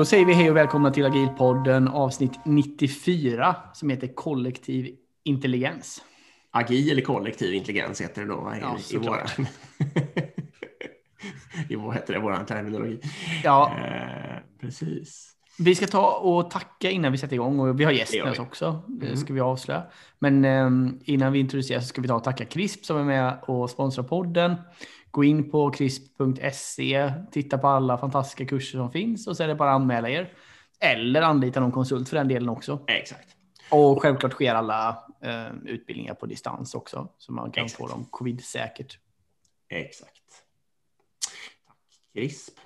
Då säger vi hej och välkomna till Agilpodden avsnitt 94 som heter Kollektiv intelligens. Agil eller kollektiv intelligens heter det då Ja, i, i, våra, i vad heter det, våran terminologi. Ja, Eh, precis. vi ska ta och tacka innan vi sätter igång och vi har gäst med oss också. Det Mm. ska vi avslöja. Men eh, innan vi introducerar så ska vi ta och tacka CRISP som är med och sponsrar podden. Gå in på crisp.se, titta på alla fantastiska kurser som finns och så är det bara att anmäla er. Eller anlita någon konsult för den delen också. Exakt. Och självklart sker alla eh, utbildningar på distans också, så man kan Exakt. få dem covid-säkert. Exakt. Tack, CRISP.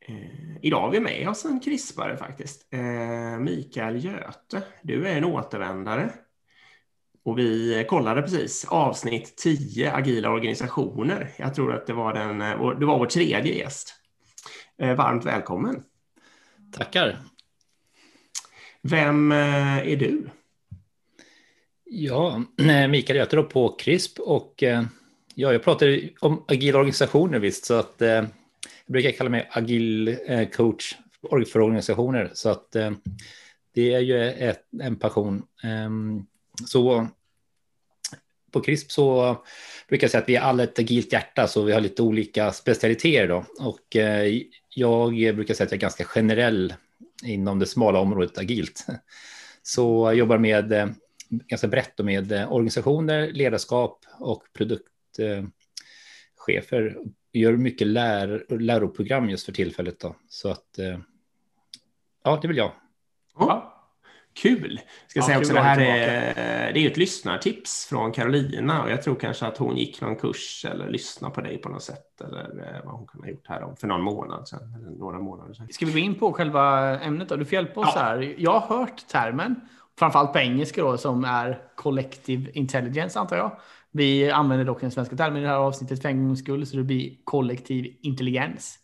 Eh, idag har vi med oss en krispare faktiskt. Eh, Mikael Göte. Du är en återvändare. Och vi kollade precis avsnitt 10, agila organisationer. Jag tror att det var, den, eh, det var vår tredje gäst. Eh, varmt välkommen. Tackar. Vem eh, är du? Ja, Mikael Göte då på CRISP och ja, jag pratar om agila organisationer visst, så att jag brukar kalla mig agil coach för organisationer, så att det är ju ett, en passion. Så på CRISP så brukar jag säga att vi är alla ett agilt hjärta, så vi har lite olika specialiteter då. Och eh, jag brukar säga att jag är ganska generell inom det smala området agilt. Så jag jobbar med eh, ganska brett och med eh, organisationer, ledarskap och produktchefer. Gör mycket lär, läroprogram just för tillfället. Då. Så att, ja, det vill jag. Ja. Kul! Ska Ja, säga kul också, det här är, det är ett lyssnartips från Carolina och jag tror kanske att hon gick någon kurs eller lyssnade på dig på något sätt eller eh, vad hon kunde ha gjort här om, för någon månad sedan, eller några månader sedan. Ska vi gå in på själva ämnet då? Du får hjälpa oss Ja. här. Jag har hört termen, framförallt på engelska då, som är collective intelligence antar jag. Vi använder dock den svenska termen i det här avsnittet för en gångs skull, så det blir kollektiv intelligens.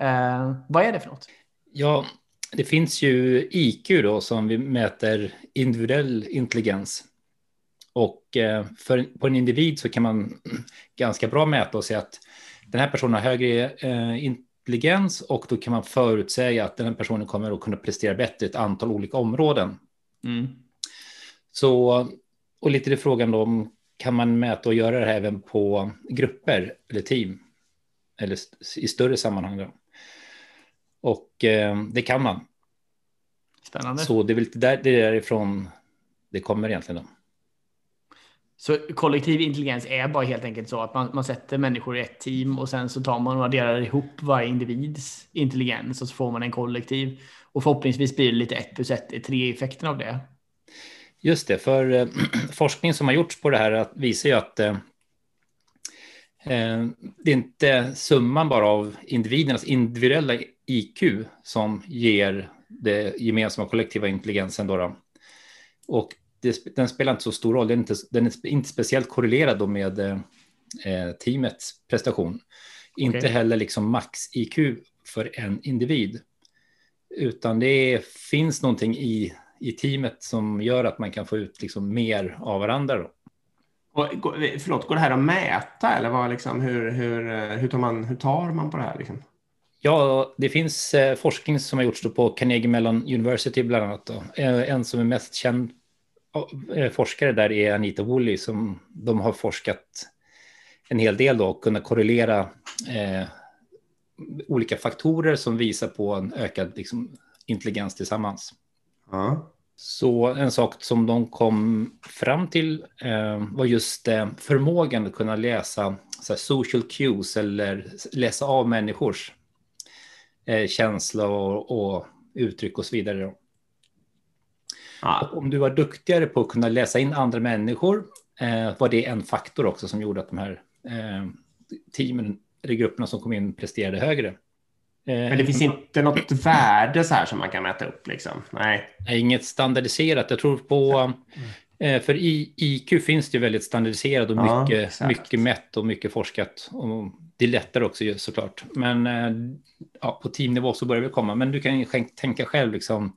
Eh, vad är det för något? Ja, det finns ju IQ då som vi mäter individuell intelligens. Och eh, för, på en individ så kan man ganska bra mäta och säga att den här personen har högre eh, intelligens och då kan man förutsäga att den här personen kommer att kunna prestera bättre i ett antal olika områden. Mm. Så, och lite i frågan då om kan man mäta och göra det här även på grupper eller team? Eller i större sammanhang då? Och eh, det kan man. Spännande. Så. Så det är väl där, det är därifrån det kommer egentligen då. kollektiv intelligens är bara helt enkelt så att man, man sätter människor i ett team och sen så tar man och adderar ihop varje individs intelligens och så får man en kollektiv. Och förhoppningsvis blir det lite ett plus ett är tre effekten av det. Just det, för eh, forskning som har gjorts på det här visar ju att eh, eh, det är inte summan bara av individernas individuella IQ som ger det gemensamma kollektiva intelligensen. Då då. Och det, den spelar inte så stor roll, den är inte, den är inte speciellt korrelerad då med eh, eh, teamets prestation. Inte Okej. heller liksom max-IQ för en individ. Utan det är, finns någonting i, i teamet som gör att man kan få ut liksom mer av varandra. Då. Och, förlåt, går det här att mäta eller vad, liksom, hur, hur, eh, hur, tar man, hur tar man på det här? Liksom? Ja, det finns eh, forskning som har gjorts på Carnegie Mellon University bland annat. Då. Eh, en som är mest känd eh, forskare där är Anita Woolley som de har forskat en hel del då och kunnat korrelera eh, olika faktorer som visar på en ökad liksom, intelligens tillsammans. Ja. Så en sak som de kom fram till eh, var just eh, förmågan att kunna läsa social cues eller läsa av människors eh, känsla och, och uttryck och så vidare. Ja. Och om du var duktigare på att kunna läsa in andra människor eh, var det en faktor också som gjorde att de här eh, teamen eller grupperna som kom in presterade högre. Eh, Men det finns inte något värde så här som man kan mäta upp liksom? Nej. inget standardiserat. Jag tror på... eh, För i IQ finns det ju väldigt standardiserat och Ja, mycket, exakt. mycket mätt och mycket forskat. Och det är lättare också såklart. Men eh, ja, på teamnivå så börjar det komma. Men du kan tänka själv liksom.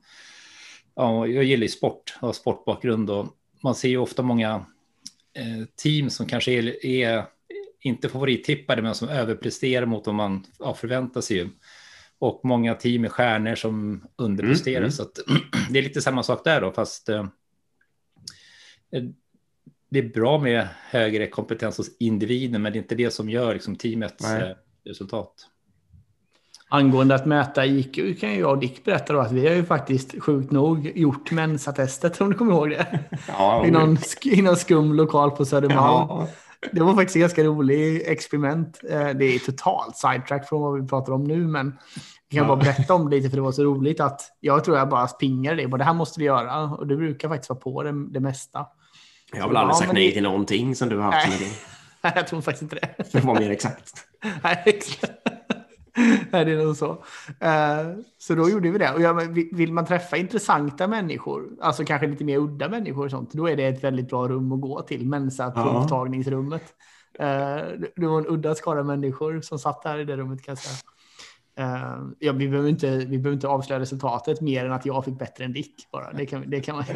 Ja, jag gillar ju sport, har sportbakgrund och man ser ju ofta många eh, team som kanske är, är inte favorittippade men som överpresterar mot vad man ja, förväntar sig. Ju. Och många team är stjärnor som underpresterar. Mm, mm. Så att, det är lite samma sak där då, fast det är bra med högre kompetens hos individen, men det är inte det som gör liksom, teamets Nej. eh, resultat. Angående att mäta IQ kan ju jag och Dick berätta då att vi har ju faktiskt sjukt nog gjort Mensa-testet om du kommer ihåg det. Ja, I någon, i någon skum lokal på Södermalm. ja. Det var faktiskt ganska roligt experiment. Eh, Det är totalt sidetrack från vad vi pratar om nu, men jag kan bara berätta om det lite för det var så roligt att jag tror jag bara pingade det. Bara, Det här måste vi göra och du brukar faktiskt vara på det, det mesta. Jag har väl aldrig Ja, sagt nej det- till någonting som du har haft Nej. idé. Nej, jag tror faktiskt inte det. Att vara mer exakt. Nej, exakt. Nej, det är nog så. Eh, Så då gjorde vi det. Och vill man träffa intressanta människor, alltså kanske lite mer udda människor och sånt, då är det ett väldigt bra rum att gå till, Mensa Ja. provtagningsrummet. Eh, Det var en udda skara människor som satt där i det rummet kan jag säga. Eh, Ja, vi, behöver inte, vi behöver inte avslöja resultatet mer än att jag fick bättre än Dick bara. Det kan, det kan man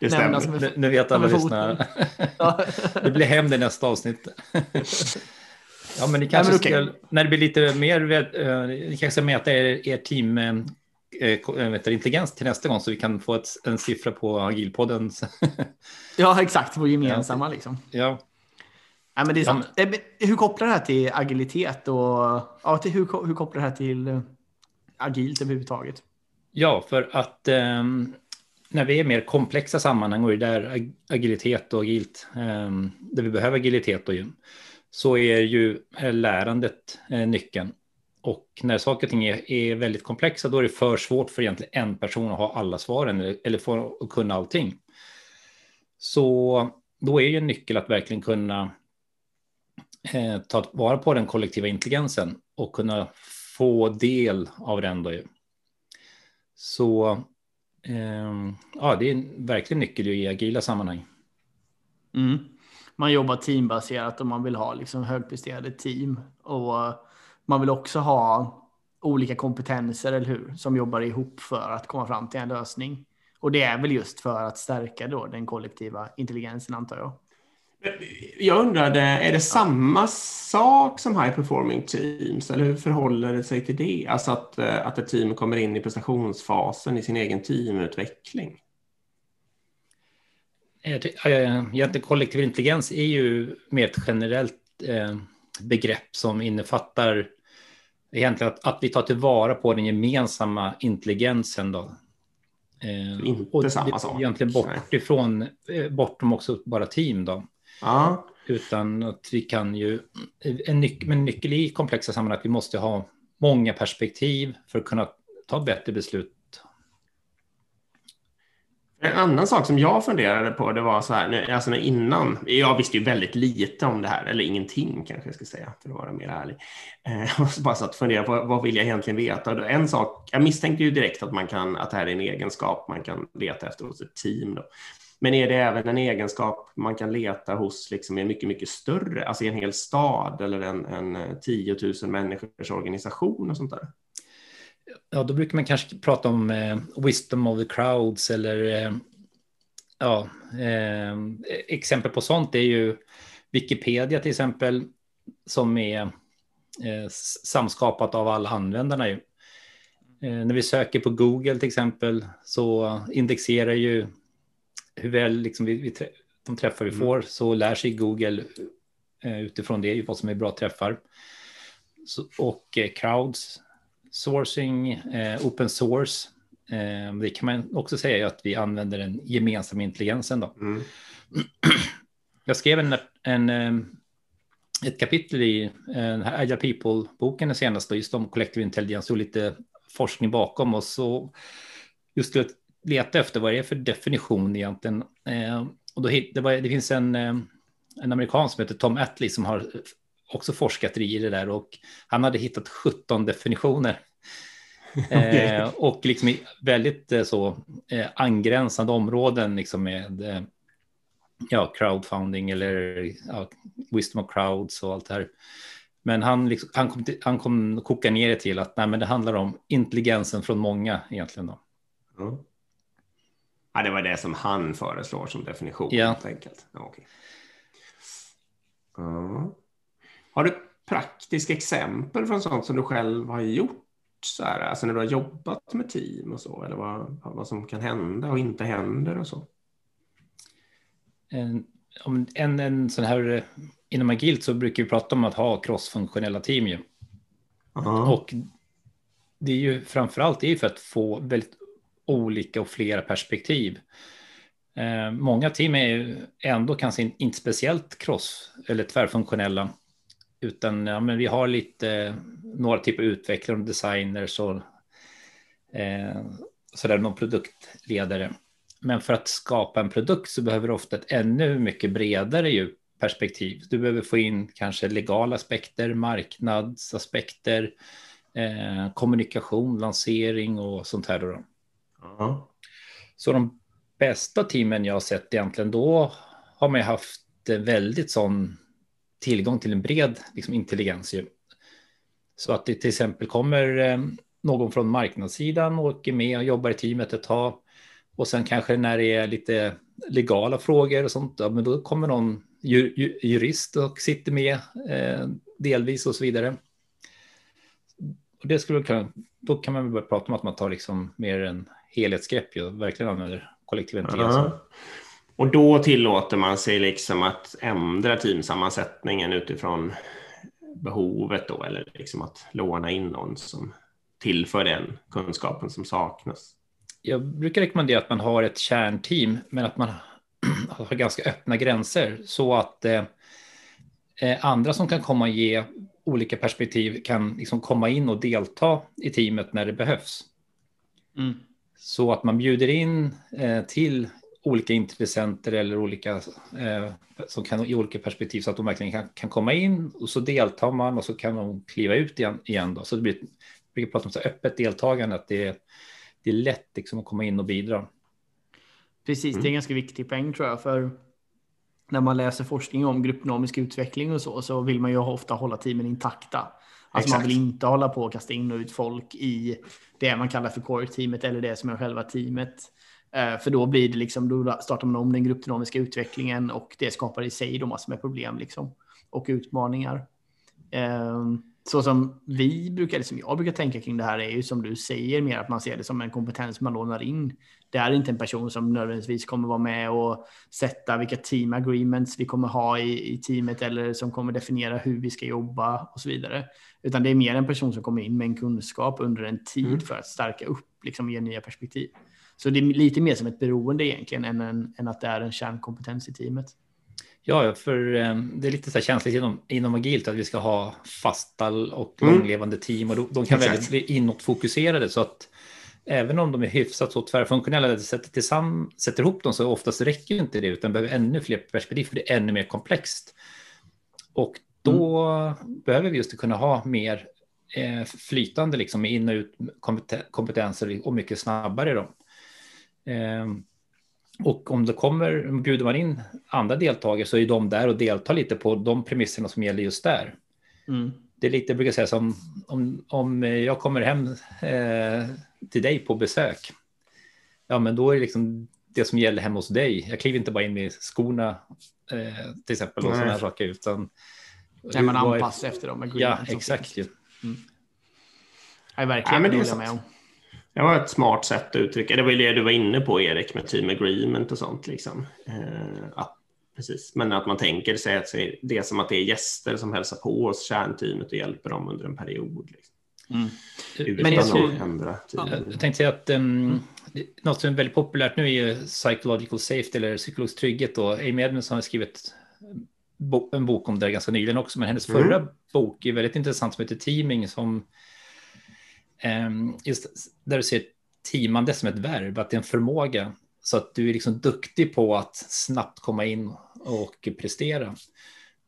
Det nämna stämmer. som en Nu, vet alla lyssnare. Ja. Det blir hem det nästa avsnitt. Ja, men ni kanske men okej. ska, när det blir lite mer, eh, ni kanske ska mäta er, er team eh, vet intelligens till nästa gång så vi kan få ett, en siffra på agilpodden. ja, exakt. Vår gemensamma liksom. ja, Ja, men det är Ja, sant. Men Hur kopplar det här till agilitet och ja, till hur, hur kopplar det här till agilt överhuvudtaget? ja, för att ehm, när vi är mer komplexa sammanhang och det är där ag- agilitet och agilt, ehm, där vi behöver agilitet och så är ju eh, lärandet eh, nyckeln. Och när saker och ting är, är väldigt komplexa, då är det för svårt för egentligen en person att ha alla svaren eller, eller få att kunna allting. Så då är ju en nyckel att verkligen kunna eh, ta vara på den kollektiva intelligensen och kunna få del av den. Då ju. Så eh, ja, det är verkligen nyckel i agila sammanhang. Mm. Man jobbar teambaserat och man vill ha liksom högpresterande team. Och man vill också ha olika kompetenser, eller hur? Som jobbar ihop för att komma fram till en lösning. Och det är väl just för att stärka då den kollektiva intelligensen antar jag. Jag undrade, är det samma sak som high performing teams eller hur förhåller det sig till det? Alltså att, eh, att ett team kommer in i prestationsfasen i sin egen teamutveckling. Eh, det- eh, Egentligen kollektiv intelligens är ju mer ett generellt eh, begrepp som innefattar egentligen att, att vi tar tillvara på den gemensamma intelligensen. Då. Eh, Inte och samma sak. Egentligen bort ifrån, eh, bortom också bara team då. Ja, Utan att vi kan ju, en nyc- men nyckel i komplexa sammanhang att vi måste ha många perspektiv för att kunna ta bättre beslut. En annan sak som jag funderade på, det var så här, nu- alltså innan, jag visste ju väldigt lite om det här, eller ingenting kanske jag ska säga, för att vara mer ärlig. Eh, bara satt och funderade på vad vill jag egentligen veta? En sak, jag misstänkte ju direkt att, man kan, att det här är en egenskap man kan leta efter hos ett team. Då. Men är det även en egenskap man kan leta hos liksom en mycket, mycket större, alltså i en hel stad eller en, en eh, 10 000 människors organisation och sånt där? Ja, då brukar man kanske prata om eh, wisdom of the crowds eller eh, ja, eh, exempel på sånt är ju Wikipedia till exempel som är eh, samskapat av alla användarna. Ju. Eh, när vi söker på Google till exempel så indexerar ju hur väl liksom vi, vi trä, de träffar vi får så lär sig Google eh, utifrån det vad som är bra träffar. Så, och crowds sourcing, eh, open source. Eh, det kan man också säga att vi använder den gemensamma intelligensen. Då. Mm. Jag skrev en, en, eh, ett kapitel i eh, den här Agile People-boken den senaste, just om collective intelligence och lite forskning bakom och så just till att leta efter vad det är för definition egentligen. Eh, och då det, var, det finns en, eh, en amerikan som heter Tom Attlee som har också forskat i det där och han hade hittat 17 definitioner. Eh, och liksom i väldigt eh, så eh, angränsande områden liksom med ja, crowdfunding eller ja, wisdom of crowds och allt det här. Men han, liksom, han, kom, till, han kom koka ner det till att nej, men det handlar om intelligensen från många egentligen. Då. Ja. Ja, det var det som han föreslår som definition. Ja. Helt enkelt. Ja, okej. Ja. Har du praktiska exempel från sånt som du själv har gjort så här, alltså när du har jobbat med team och så, eller vad, vad som kan hända och inte händer och så? En, en, en sån här, inom agilt så brukar vi prata om att ha crossfunktionella team ju. Och det är ju framförallt det är för att få väldigt olika och flera perspektiv. Eh, många team är ju ändå kanske inte speciellt cross eller tvärfunktionella, utan ja, men vi har lite några typer av utvecklare och designers och eh, sådär, någon produktledare. Men för att skapa en produkt så behöver du ofta ett ännu mycket bredare perspektiv. Du behöver få in kanske legala aspekter, marknadsaspekter, eh, kommunikation, lansering och sånt här. Då. Ja. Så de bästa teamen jag har sett egentligen, då har man ju haft väldigt sån tillgång till en bred liksom, intelligens. Ju. Så att det till exempel kommer eh, någon från marknadssidan och åker med och jobbar i teamet ett tag. Och sen kanske när det är lite legala frågor och sånt, ja, men då kommer någon ju, ju, jurist och sitter med eh, delvis och så vidare. Och det skulle kunna, då kan man väl börja prata om att man tar liksom mer en helhetsgrepp och verkligen använder kollektiv intelligens. -huh. Och då tillåter man sig liksom att ändra teamsammansättningen utifrån behovet då, eller liksom att låna in någon som tillför den kunskapen som saknas. Jag brukar rekommendera att man har ett kärnteam, men att man har ganska öppna gränser så att eh, eh, andra som kan komma och ge olika perspektiv kan liksom komma in och delta i teamet när det behövs. Mm. Så att man bjuder in eh, till olika intressenter eller olika eh, som kan i olika perspektiv så att de verkligen kan, kan komma in och så deltar man och så kan de kliva ut igen. igen då. Så det blir, vi brukar prata om så öppet deltagande, att det är, det är lätt liksom att komma in och bidra. Precis, det är en ganska viktig poäng tror jag. För när man läser forskning om gruppdynamisk utveckling och så, så vill man ju ofta hålla teamen intakta. Alltså man Exakt. vill inte hålla på och kasta in och ut folk i det man kallar för core-teamet eller det som är själva teamet. Eh, För då blir det liksom, då startar man om den gruppdynamiska utvecklingen och det skapar i sig då massor med problem liksom och utmaningar. Ehm, Så som vi brukar, som jag brukar tänka kring det här är ju som du säger mer att man ser det som en kompetens man lånar in. Det är inte en person som nödvändigtvis kommer vara med och sätta vilka team agreements vi kommer ha i, i teamet eller som kommer definiera hur vi ska jobba och så vidare. Utan det är mer en person som kommer in med en kunskap under en tid Mm. för att stärka upp, liksom ge nya perspektiv. Så det är lite mer som ett beroende egentligen än, en, än att det är en kärnkompetens i teamet. Ja, för eh, det är lite så här känsligt inom, inom agilt att vi ska ha fasta och Mm. långlevande team och de, de kan Exakt. väldigt bli inåtfokuserade så att även om de är hyfsat så tvärfunktionella, eller sätter, tillsamm- sätter ihop dem så oftast räcker inte det utan behöver ännu fler perspektiv för det är ännu mer komplext. Och då behöver vi just kunna ha mer eh, flytande liksom in och ut kompeten- kompetenser och mycket snabbare då. Eh, och om det kommer, om bjuder man in andra deltagare så är de där och deltar lite på de premisserna som gäller just där. Mm. Det är lite, jag brukar säga som om, om jag kommer hem eh, till dig på besök. Ja, men då är det liksom det som gäller hemma hos dig. Jag kliver inte bara in med skorna eh, till exempel och Nej. sådana här saker utan. När man är- anpassar efter dem. Ja, exakt ju. Ja, verkligen. Ja, men det är jag med om. Det var ett smart sätt att uttrycka det. var ju det du var inne på Erik med team agreement och sånt. Liksom. Eh, att, precis. Men att man tänker sig att det är som att det är gäster som hälsar på oss kärnteamet och hjälper dem under en period. Liksom. Mm. Utan Men jag skulle- ändra. Jag tänkte säga att um, något som är väldigt populärt nu är ju psychological safety eller psykologisk trygghet. Då. Amy Edmonds har skrivit bo- en bok om det ganska nyligen också, men hennes Mm. förra bok är väldigt intressant som heter Teaming som just där du ser teamande som ett verb, att det är en förmåga så att du är liksom duktig på att snabbt komma in och prestera.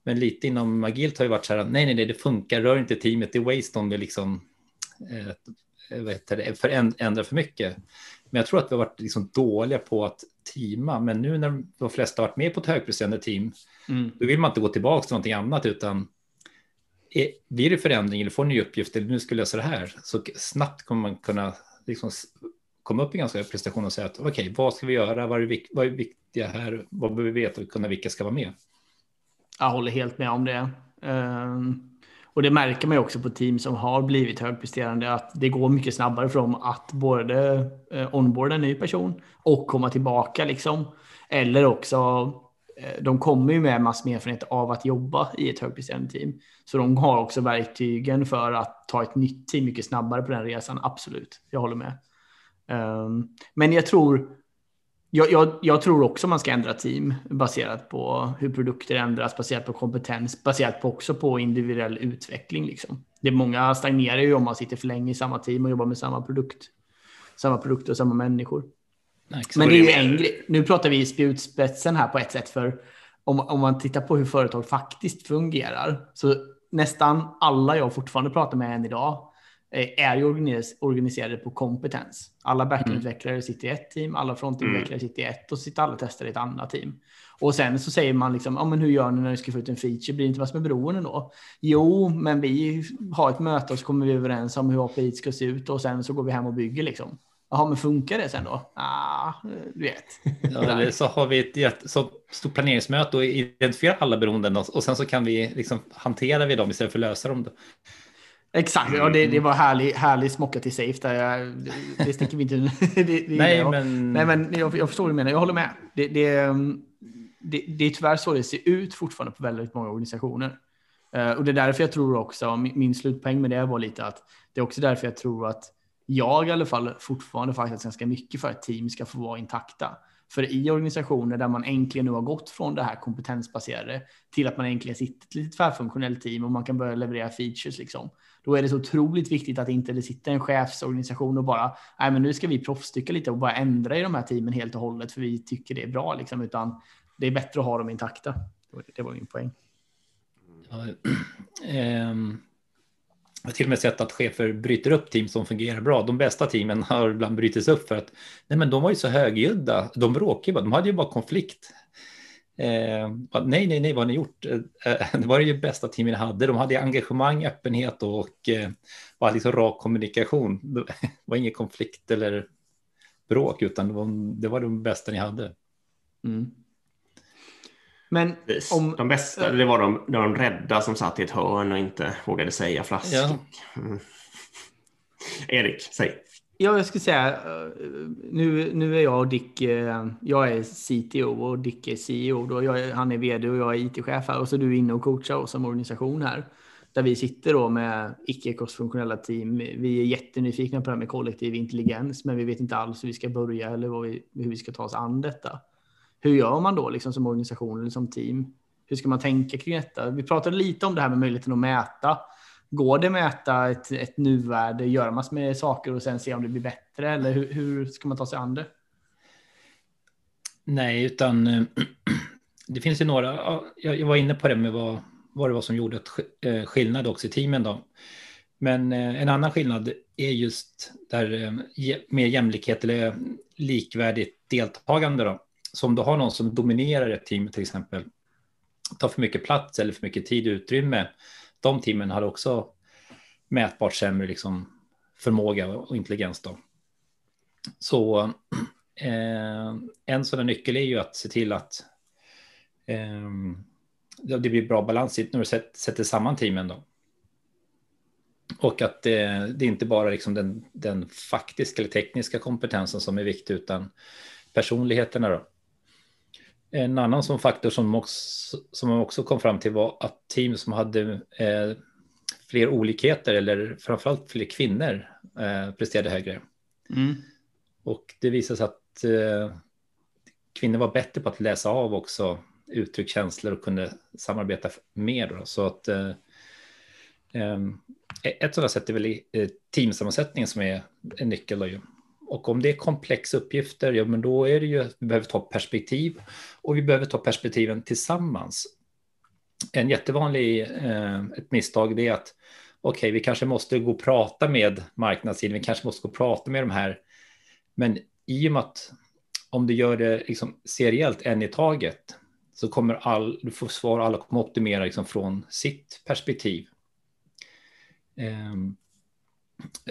Men lite inom agilt har ju varit så här, nej, nej, nej, det funkar, rör inte teamet, det är waste om det liksom eh, det, förändra för mycket. Men jag tror att vi har varit liksom dåliga på att teama, men nu när de flesta har varit med på ett högpresterande team, Mm. då vill man inte gå tillbaka till någonting annat, utan är, blir det förändring eller får ni uppgifter nu ska jag lösa det här, så snabbt kommer man kunna liksom komma upp i ganska hög prestation och säga att okej, vad ska vi göra, vad är, det, vik- vad är viktiga här, vad behöver vi veta och kunna vilka ska vara med. Jag håller helt med om det. Ehm, och det märker man ju också på team som har blivit högpresterande att det går mycket snabbare för dem att både eh, onboarda en ny person och komma tillbaka liksom. Eller också, Eh, de kommer ju med massor med erfarenhet av att jobba i ett högpresterande team. Så de har också verktygen för att ta ett nytt team mycket snabbare på den resan, absolut. Jag håller med. Um, men jag tror jag, jag, jag, tror också man ska ändra team baserat på hur produkter ändras, baserat på kompetens, baserat på också på individuell utveckling. Liksom. Det är många stagnerar ju om man sitter för länge i samma team och jobbar med samma produkt. Samma produkter och samma människor. Nej, Men det är ju en grej. Nu pratar vi spjutspetsen här på ett sätt för om, om man tittar på hur företag faktiskt fungerar så nästan alla jag fortfarande pratar med än idag Eh, är ju organiserade på kompetens. Alla backendutvecklare mm. sitter i ett team, alla frontendutvecklare mm. sitter i ett och sitter alla testare i ett annat team. Och sen så säger man liksom, ja men hur gör ni när ni ska få ut en feature? Blir det inte massor med beroende då? Jo, men vi har ett möte och så kommer vi överens om hur API ska se ut och sen så går vi hem och bygger liksom. Jaha, men funkar det sen då? Ah, du vet. Ja, så har vi ett jätte, så stort planeringsmöte och identifierar alla beroenden och sen så kan vi liksom hantera vi dem istället för att lösa dem. Då. Exakt, ja, det, det mm. var härlig, härlig smocka till safe där. det, det sticker vi inte... det, det nej, men... nej, men jag, jag förstår vad du menar. Jag håller med. Det, det, det, det är tyvärr så det ser ut fortfarande på väldigt många organisationer. Uh, och det är därför jag tror också, min, min slutpoäng med det var lite att det är också därför jag tror att jag i alla fall fortfarande faktiskt ganska mycket för att team ska få vara intakta. För i organisationer där man äntligen nu har gått från det här kompetensbaserade till att man äntligen sitter ett tvärfunktionellt team och man kan börja leverera features liksom då är det så otroligt viktigt att inte det sitter en chefsorganisation och bara, nej men nu ska vi proffstycka lite och bara ändra i de här teamen helt och hållet för vi tycker det är bra liksom, utan det är bättre att ha dem intakta. Det var min poäng. Ja, ähm, jag har till och med sett att chefer bryter upp team som fungerar bra. De bästa teamen har ibland brutits upp för att nej men de var ju så högljudda. De bråkade bara, de hade ju bara konflikt. Eh, nej, nej, nej, vad har ni gjort? Eh, eh det var ju bästa teamen hade. De hade engagemang, öppenhet och eh, var liksom rak kommunikation. Det var ingen konflikt eller bråk, utan det var, det var de bästa ni hade. Mm. Men om... De bästa, det var de, de rädda som satt i ett hörn och inte vågade säga flask. Ja. Mm. Erik, säg. Ja, jag skulle säga, eh, nu, nu är jag och Dick, eh, jag är CTO och Dick är CEO. Då. Jag, han är vd och jag är IT-chef här och så är du inne och coachar oss som organisation här. Där vi sitter då med icke-kostfunktionella team. Vi är jättenyfikna på det här med kollektiv intelligens, men vi vet inte alls hur vi ska börja eller vi, hur vi ska ta oss an detta. Hur gör man då liksom som organisation eller som team? Hur ska man tänka kring detta? Vi pratade lite om det här med möjligheten att mäta Går det att mäta ett, ett nuvärde, göra massor med saker och sen se om det blir bättre? Eller hur, hur ska man ta sig an det? Nej, utan eh, det finns ju några. Jag var inne på det med vad, vad det var som gjorde eh, skillnad också i teamen. Då. Men eh, en annan skillnad är just där mer jämlikhet eller likvärdigt deltagande. Då. Så om du har någon som dominerar ett team till exempel, tar för mycket plats eller för mycket tid och utrymme, de teamen hade också mätbart sämre liksom, förmåga och intelligens. Då. Så eh, en sådan nyckel är ju att se till att eh, det blir bra balans när du sätter samman teamen. Då. Och att det, det är inte bara liksom den, den faktiska eller tekniska kompetensen som är viktig utan personligheterna. Då. En annan som faktor som, också, som man också kom fram till var att team som hade eh, fler olikheter eller framförallt fler kvinnor eh, presterade högre. Mm. Och det visade sig att eh, kvinnor var bättre på att läsa av också uttryck, känslor och kunde samarbeta mer. Då. Så att eh, eh ett sådant sätt är väl eh, teamsammansättningen som är en nyckel. Då ju. Och om det är komplexa uppgifter, ja men då är det ju att vi behöver ta perspektiv och vi behöver ta perspektiven tillsammans. En jättevanlig eh, ett misstag det är att okej, okay, vi kanske måste gå och prata med marknadssidan, vi kanske måste gå och prata med de här. Men i och med att om du gör det liksom seriellt en i taget så kommer all, du får svar, alla kommer optimera liksom från sitt perspektiv. Eh,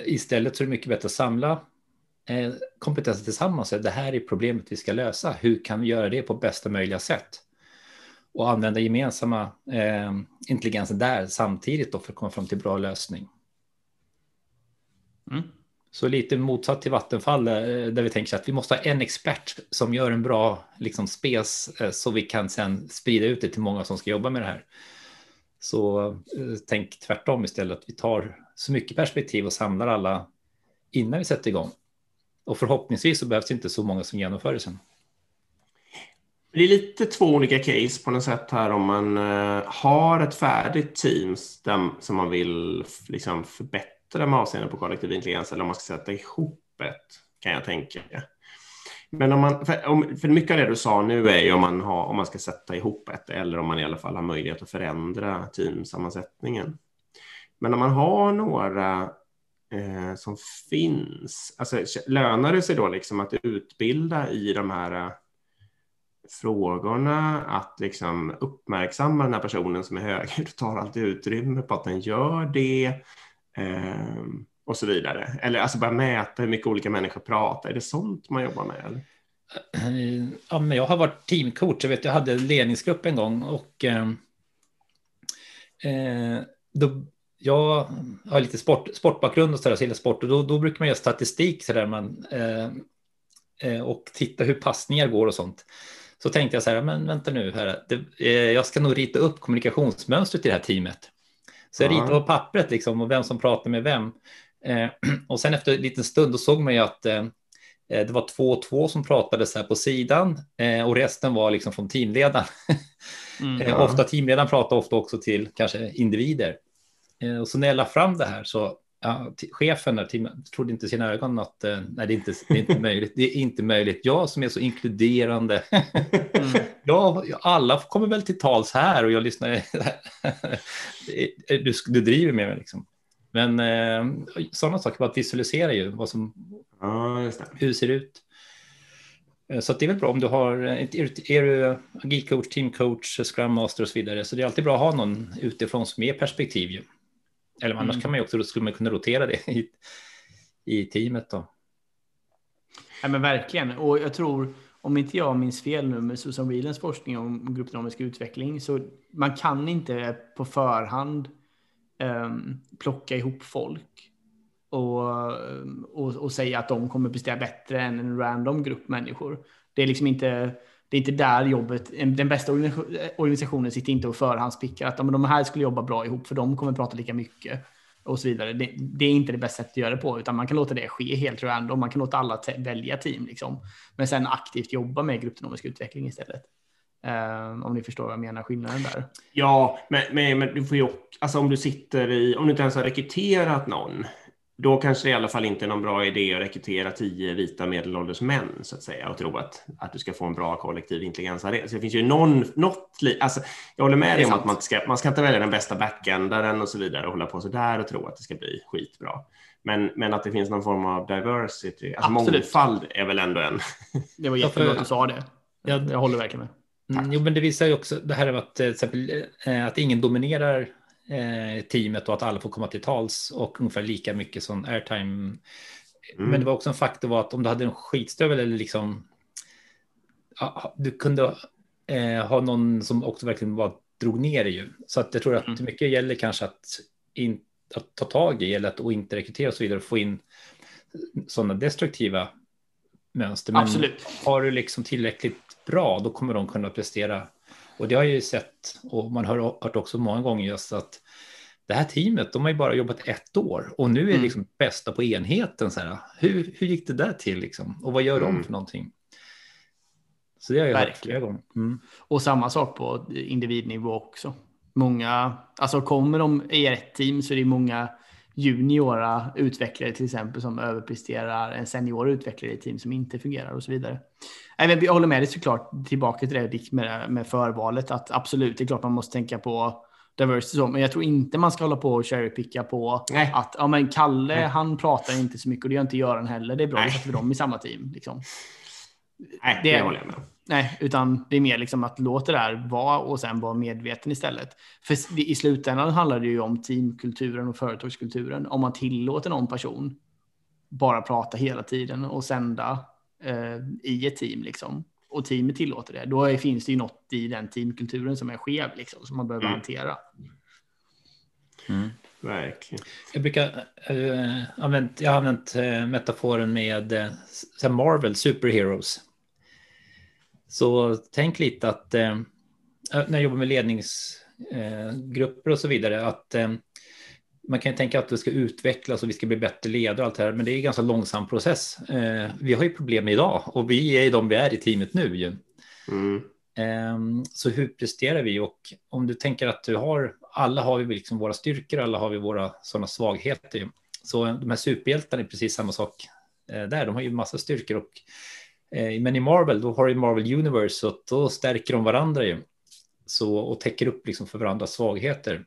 istället så är det mycket bättre att samla Eh, kompetenser tillsammans. Det här är problemet vi ska lösa. Hur kan vi göra det på bästa möjliga sätt? och använda gemensamma eh, intelligenser där samtidigt då för att komma fram till bra lösning. Mm. Så lite motsatt till Vattenfall eh, där vi tänker att vi måste ha en expert som gör en bra liksom, spes eh, så vi kan sen sprida ut det till många som ska jobba med det här. Så eh, tänk tvärtom istället, att vi tar så mycket perspektiv och samlar alla innan vi sätter igång. Och förhoppningsvis så behövs det inte så många som genomför det sen. Det är lite två olika case på något sätt här om man eh, har ett färdigt team som man vill liksom förbättra med avseende på kollektiv intelligens eller om man ska sätta ihop ett, kan jag tänka. Men om man, för, för mycket av det du sa nu är ju om man, har, om man ska sätta ihop ett eller om man i alla fall har möjlighet att förändra teamsammansättningen. Men om man har några eh, som finns, alltså lönar det sig då liksom att utbilda i de här eh, frågorna, att liksom uppmärksamma den här personen som är höger och tar alltid utrymme på att den gör det, Eh, och så vidare. Eller alltså bara mäta hur mycket olika människor pratar. Är det sånt man jobbar med? Eller? Ja, men jag har varit teamcoach. Jag, vet, jag hade en ledningsgrupp en gång och ehm, eh då, jag har lite sport, sportbakgrund och sådär, sport och då, då brukar man göra statistik så där man eh, eh, och titta hur passningar går och sånt. Så tänkte jag så här, men vänta nu, här, det, eh, jag ska nog rita upp kommunikationsmönstret i det här teamet. Så jag ritade på pappret liksom och vem som pratar med vem. Eh, och sen efter en liten stund då såg man ju att eh, det var två och två som pratades här på sidan eh, och resten var liksom från teamledaren. Mm, ja. ofta teamledaren pratar ofta också till kanske individer. Och så när jag la fram det här så ja, chefen där, trodde inte sina ögon att eh, nej, det är, inte, det är inte möjligt. Det är inte möjligt. Jag som är så inkluderande. Mm. ja, alla kommer väl till tals här och jag lyssnar. du, du driver med mig liksom. Men eh, sådana saker, bara att visualisera ju vad som, ja, hur det ser ut. Eh, så det är väl bra om du har, är, är du agil coach, team coach, scrum master och så vidare. Så det är alltid bra att ha någon utifrån som ger perspektiv. Ju. Eller annars mm. kan man ju också, skulle man kunna rotera det i, i teamet då. Ja, men verkligen. Och jag tror, om inte jag minns fel nu med Susan Whelans forskning om gruppdynamisk utveckling, så man kan inte på förhand um, plocka ihop folk och, och, och, säga att de kommer prestera bättre än en random grupp människor. Det är liksom inte det är inte där jobbet, den bästa organisationen sitter inte och förhandspickar att de här skulle jobba bra ihop för de kommer prata lika mycket och så vidare. Det, det, är inte det bästa sättet att göra det på, utan man kan låta det ske helt random. Man kan låta alla välja team, liksom. men sen aktivt jobba med gruppdynamisk utveckling istället. Um, om ni förstår vad jag menar, skillnaden där. Ja, men, men, men du får ju, alltså om du sitter i, om du inte ens har rekryterat någon, då kanske det i alla fall inte är någon bra idé att rekrytera tio vita medelålders män så att säga och tro att, att du ska få en bra kollektiv intelligens Så det finns ju någon, något, alltså, jag håller med dig om att man ska, man ska inte välja den bästa backendaren och så vidare och hålla på så där och tro att det ska bli skitbra. Men, men att det finns någon form av diversity, alltså mångfald är väl ändå en... Det var jättebra att du sa det. Jag, jag håller verkligen med. Mm, jo, men det visar ju också det här med att, till exempel, eh, att ingen dominerar eh, teamet och att alla får komma till tals och ungefär lika mycket som airtime. Mm. Men det var också en faktor var att om du hade en skitstövel eller liksom du kunde eh, ha någon som också verkligen var, drog ner det ju. Så att jag tror att mm. mycket gäller kanske att, in, att ta tag i eller att och inte rekrytera och så vidare och få in sådana destruktiva mönster. Men Absolut. har du liksom tillräckligt bra, då kommer de kunna prestera och det har jag ju sett och man har hört också många gånger just att det här teamet, de har ju bara jobbat ett år och nu är mm. liksom bästa på enheten. Så här, hur, hur gick det där till liksom? Och vad gör mm. de för någonting? Så det har jag hört flera gånger. Mm. Och samma sak på individnivå också. Många, alltså kommer de i ett team så är det många juniora utvecklare till exempel som överpresterar en senior utvecklare i team som inte fungerar och så vidare. Jag håller med dig såklart tillbaka till det med, med förvalet att absolut, det är klart man måste tänka på diversity så, men jag tror inte man ska hålla på och cherrypicka på Nej. att ja, men Kalle, Nej. han pratar inte så mycket och det gör inte Göran heller. Det är bra, att sätter dem i samma team. Liksom. Nej, det, det håller jag med Nej, utan det är mer liksom att låta det här vara och sen vara medveten istället. För i slutändan handlar det ju om teamkulturen och företagskulturen. Om man tillåter någon person bara prata hela tiden och sända eh, i ett team liksom. och teamet tillåter det, då är, finns det ju något i den teamkulturen som är skev, liksom, som man behöver Mm. hantera. Mm. Verkligen. Jag brukar eh, använt, jag har använt eh, metaforen med eh, Marvel Superheroes. Så tänk lite att eh, när jag jobbar med ledningsgrupper eh, och så vidare, att eh, man kan ju tänka att det ska utvecklas och vi ska bli bättre ledare och allt det här, men det är en ganska långsam process. Eh, vi har ju problem idag och vi är de vi är i teamet nu. Ju. Mm. Ehm, Så hur presterar vi? Och om du tänker att du har, alla har vi liksom våra styrkor, alla har vi våra sådana svagheter. ju. Så de här superhjältarna är precis samma sak eh, där. De har ju massa styrkor och men i Marvel, då har du Marvel Universe och då stärker de varandra ju. Så, och täcker upp liksom för varandras svagheter.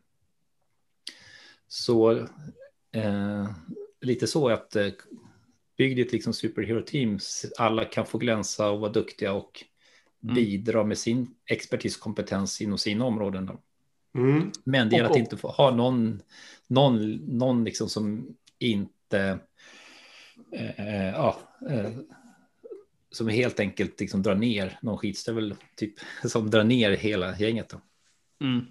Så eh, lite så att eh, bygg ditt liksom superhero teams. Alla kan få glänsa och vara duktiga och Mm. bidra med sin expertis kompetens inom sina områden. Då. Mm. Men det gäller att inte få ha någon, någon, någon liksom som inte, eh, eh, ja, eh, som helt enkelt liksom drar ner någon skitstövel, typ, som drar ner hela gänget. Då. Mm.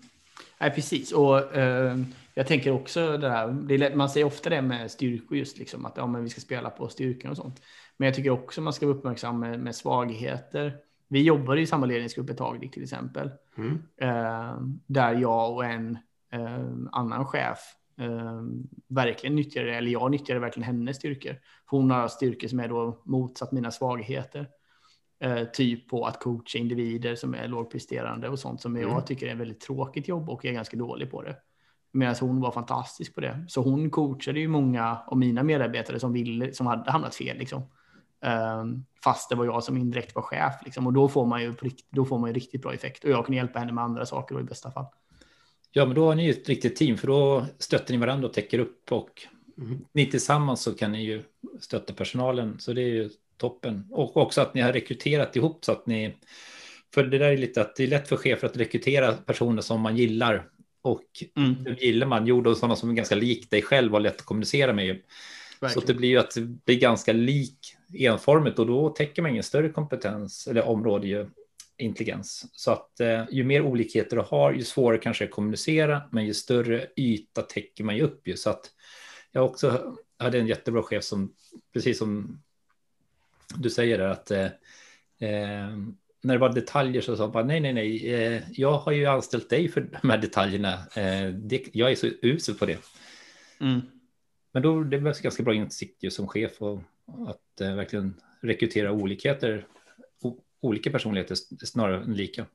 Nej, precis. Och eh, jag tänker också det här, det lätt- man säger ofta det med styrkor just liksom att ja, men vi ska spela på styrkan och sånt. Men jag tycker också man ska vara uppmärksam med, med svagheter. Vi jobbade i samma ledningsgrupp ett tag till exempel. Mm. Eh, där jag och en eh, annan chef eh, verkligen nyttjade, eller jag nyttjade verkligen hennes styrkor. För Hon har styrkor som är då motsatt mina svagheter. Eh, typ på att coacha individer som är lågpresterande och sånt som Mm. jag tycker är ett väldigt tråkigt jobb och är ganska dålig på det. Medan hon var fantastisk på det. Så hon coachade ju många av mina medarbetare som, ville, som hade hamnat fel. Liksom. Um, fast det var jag som indirekt var chef. Liksom. Och då får, man ju då får man ju riktigt bra effekt. Och jag kunde hjälpa henne med andra saker då, i bästa fall. Ja, men då har ni ju ett riktigt team, för då stöttar ni varandra och täcker upp och Mm. ni tillsammans så kan ni ju stötta personalen, så det är ju toppen. Och också att ni har rekryterat ihop så att ni, för det där är lite att det är lätt för chefer att rekrytera personer som man gillar och Mm, gillar man, jo då sådana som är ganska lik dig själv och lätt att kommunicera med. ju. Så det blir ju att det blir ganska lik enformigt och då täcker man ingen större kompetens eller område ju intelligens. Så att eh, ju mer olikheter du har, ju svårare kanske att kommunicera, men ju större yta täcker man ju upp ju. Så att jag också hade en jättebra chef som, precis som du säger där, att eh, eh, när det var detaljer så sa han bara nej, nej, nej, eh, jag har ju anställt dig för de här detaljerna. Eh, det, jag är så usel på det. Mm. Men då det var ganska bra insikt ju som chef och att eh, verkligen rekrytera olikheter, olika personligheter snarare än lika.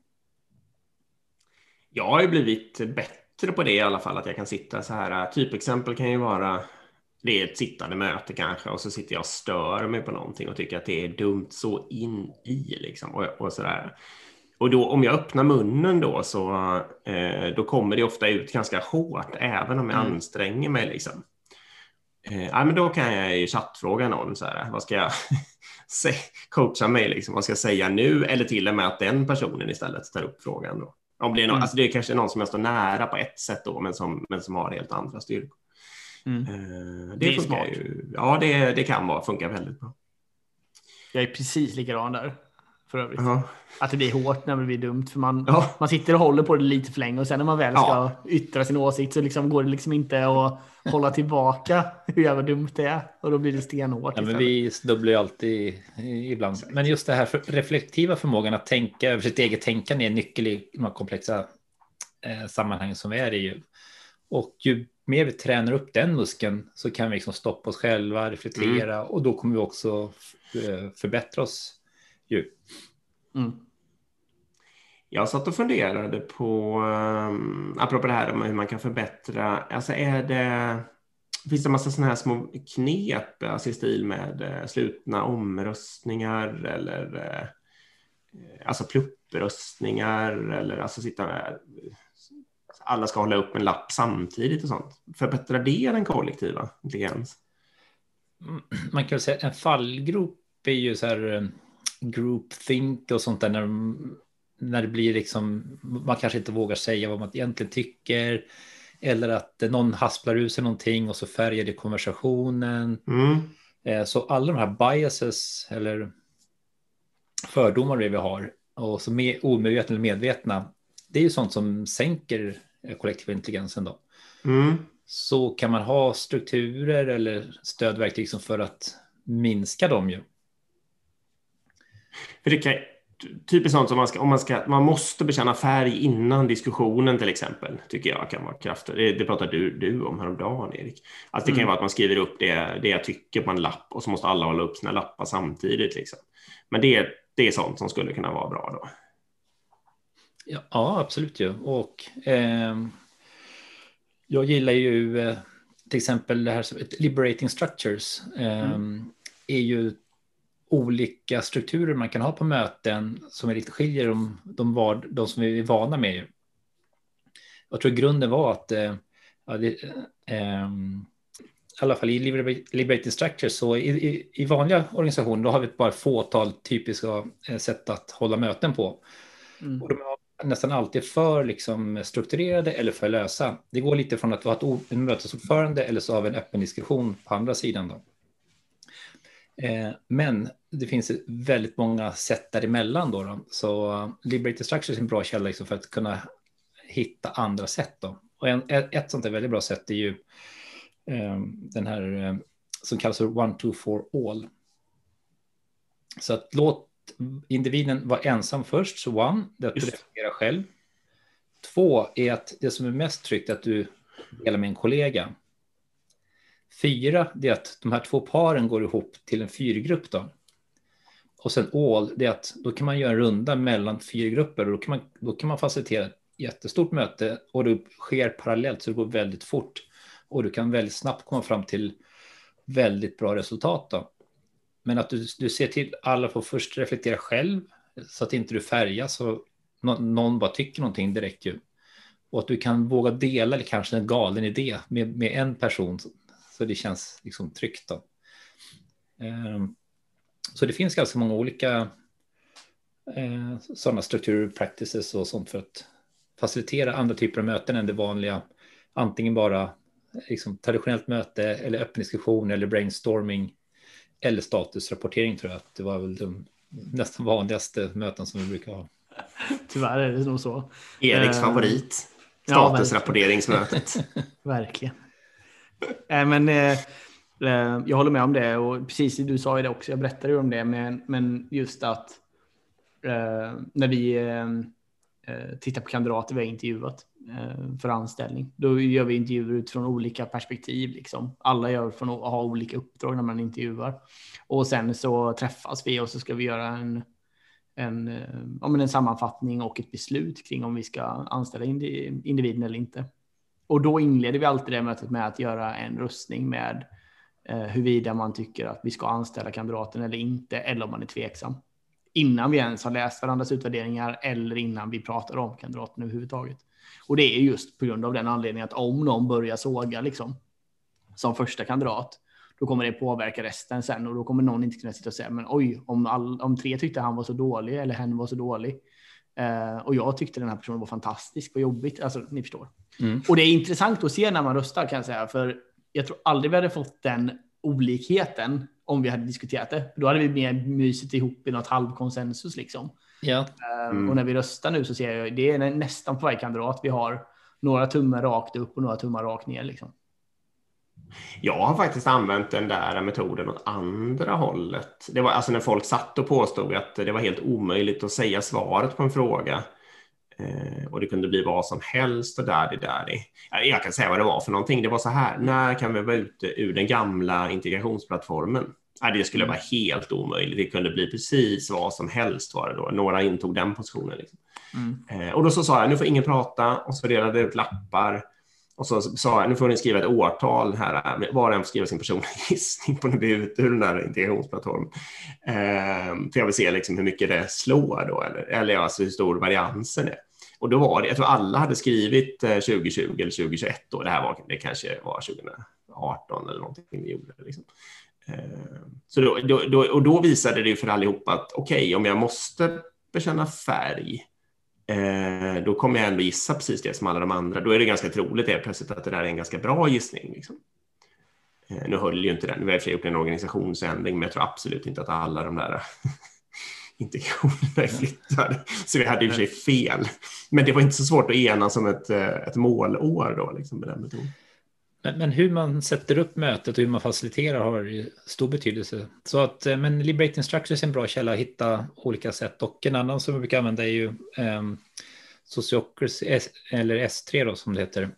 Jag har ju blivit bättre på det i alla fall, att jag kan sitta så här. Typexempel kan ju vara, det är ett sittande möte kanske, och så sitter jag och stör mig på någonting och tycker att det är dumt så in i liksom, och, och sådär. Och då om jag öppnar munnen då så eh, då kommer det ofta ut ganska hårt, även om jag Mm. anstränger mig liksom. Eh, ja, men då kan jag i chattfråga någon så här, vad ska jag coacha mig liksom, vad ska jag säga nu? Eller till och med att den personen istället tar upp frågan då. Om det, är någon, Mm. alltså det är kanske någon som jag står nära på ett sätt då, men som, men som har helt andra styrkor. Mm. Eh, det, Det är funkar smart. ju. Ja, det, det kan vara, funka väldigt bra. Jag är precis likadan där. För övrigt. Ja. Att det blir hårt när det blir dumt. För man, Ja. man sitter och håller på det lite för länge och sen när man väl ska Ja. yttra sin åsikt så liksom går det liksom inte att hålla tillbaka hur jävla dumt det är. Och då blir det stenhårt. Ja, men vi snubblar ju alltid ibland. Men just det här för, reflektiva förmågan att tänka över sitt eget tänkande är en nyckel i de här komplexa eh, sammanhangen som vi är i. Och ju mer vi tränar upp den muskeln så kan vi liksom stoppa oss själva, reflektera och då kommer vi också eh, förbättra oss. Ju. Mm. Jag satt och funderade på, um, apropå det här med hur man kan förbättra, alltså är det, finns det en massa sådana här små knep, alltså i stil med eh, slutna omröstningar eller eh, alltså pluppröstningar eller alltså sitta med, alla ska hålla upp en lapp samtidigt och sånt. Förbättrar det den kollektiva intelligens? Man kan säga en fallgrop är ju så här eh, group think och sånt där när, de- när det blir liksom man kanske inte vågar säga vad man egentligen tycker eller att någon hasplar ur sig någonting och så färgar det konversationen. Mm. Eh, Så alla de här biases eller fördomar vi har och som är omedvetna eller medvetna, det är ju sånt som sänker kollektiva intelligensen då. Mm. Så kan man ha strukturer eller stödverktyg som för att minska dem ju. För det kan, typiskt sånt som man ska, om man ska, man måste bekänna färg innan diskussionen till exempel, tycker jag kan vara kraftigt. Det, det pratade du, du om häromdagen, Erik. Alltså det kan ju mm. vara att man skriver upp det, det jag tycker på en lapp och så måste alla hålla upp sina lappar samtidigt. Liksom. Men det, det är sånt som skulle kunna vara bra då. Ja, ja absolut ju. Och eh, jag gillar ju eh, till exempel det här liberating structures. Eh, mm. är ju olika strukturer man kan ha på möten som är lite skiljer de, de, var, de som vi är vana med. Jag tror grunden var att eh, ja, det, eh, i alla fall i Liberating Structure, så i, i, i, vanliga organisationer då har vi bara ett fåtal typiska eh, sätt att hålla möten på. Mm. Och de är nästan alltid för liksom, strukturerade eller för lösa. Det går lite från att ha ett, en mötesordförande eller så har vi en öppen diskussion på andra sidan. Då. Eh, men det finns väldigt många sätt däremellan då. då. Så Liberating Structure är en bra källa liksom för att kunna hitta andra sätt. Då. Och en, ett sånt där väldigt bra sätt är ju Ehm, den här eh, som kallas för one, two, for all. Så att låt individen vara ensam först, så one, det är att du reflekterar själv. Två är att det som är mest tryggt är att du delar med en kollega. Fyra, det är att de här två paren går ihop till en fyrgrupp då. Och sen all, det är att då kan man göra en runda mellan fyrgrupper och då kan man, då kan man facilitera ett jättestort möte och det sker parallellt så det går väldigt fort och du kan väldigt snabbt komma fram till väldigt bra resultat. Då. Men att du, du ser till alla får först reflektera själv så att inte du färgas och någon bara tycker någonting direkt ju. Och att du kan våga dela eller kanske en galen idé med, med en person så det känns liksom tryggt. Då. Ehm, så det finns ganska många olika eh, sådana strukturer, practices och sånt för att facilitera andra typer av möten än det vanliga. Antingen bara liksom, traditionellt möte eller öppen diskussion eller brainstorming eller statusrapportering tror jag att det var väl de nästan vanligaste möten som vi brukar ha. Tyvärr är det nog så. Eriks uh, favorit. Statusrapporteringsmötet. Ja, verkligen. äh, men uh, jag håller med om det och precis du sa ju det också. Jag berättade ju om det, men, men just att uh, när vi tittar på kandidater vi har intervjuat för anställning. Då gör vi intervjuer utifrån olika perspektiv. Liksom. Alla gör från att ha olika uppdrag när man intervjuar. Och sen så träffas vi och så ska vi göra en, en, ja, men en sammanfattning och ett beslut kring om vi ska anställa individen eller inte. Och då inleder vi alltid det mötet med att göra en röstning med eh, huruvida man tycker att vi ska anställa kandidaten eller inte, eller om man är tveksam. Innan vi ens har läst varandras utvärderingar eller innan vi pratar om kandidaten överhuvudtaget. Och det är just på grund av den anledningen att om någon börjar såga liksom som första kandidat, då kommer det påverka resten sen och då kommer någon inte kunna sitta och säga, men oj, om, all, om tre tyckte han var så dålig eller hen var så dålig eh, och jag tyckte den här personen var fantastisk, vad jobbigt, alltså ni förstår. Mm. Och det är intressant att se när man röstar kan jag säga, för jag tror aldrig vi hade fått den olikheten om vi hade diskuterat det. Då hade vi mer mysigt ihop i något halvkonsensus liksom. Ja. Mm. Och när vi röstar nu så ser jag det är nästan på varje kandidat vi har några tummar rakt upp och några tummar rakt ner. Liksom. Jag har faktiskt använt den där metoden åt andra hållet. Det var alltså när folk satt och påstod att det var helt omöjligt att säga svaret på en fråga. Eh, och det kunde bli vad som helst och där, det där. Jag kan säga vad det var för någonting. Det var så här, när kan vi vara ute ur den gamla integrationsplattformen? Det skulle vara helt omöjligt. Det kunde bli precis vad som helst var det då. Några intog den positionen. Liksom. Mm. Eh, och då så sa jag, nu får ingen prata och så delade jag ut lappar. Och så sa jag, nu får ni skriva ett årtal här, var och en får skriva sin personliga gissning på när vi är ute ur den där integrationsplattformen. Ehm, för jag vill se liksom hur mycket det slår då, eller, eller alltså hur stor variansen är. Och då var det, jag tror alla hade skrivit eh, 2020 eller 2021 då, det här var, det kanske var 2018 eller någonting vi gjorde. Liksom. Ehm, så då, då, då, och då visade det ju för allihopa att okej, okay, om jag måste bekänna färg, eh, då kommer jag ändå gissa precis det som alla de andra. Då är det ganska troligt helt plötsligt att det där är en ganska bra gissning. Liksom. Eh, nu höll ju inte den, vi har gjort en organisationsändring, men jag tror absolut inte att alla de där integrationerna är flyttade. Så vi hade i och för sig fel. Men det var inte så svårt att enas om ett, eh, ett målår då, liksom, med den metoden. Men, men, hur man sätter upp mötet och hur man faciliterar har stor betydelse. Så att, eh, men Liberating Structures är en bra källa att hitta olika sätt och en annan som vi brukar använda är ju um, Sociocracy, eller S3 då som det heter.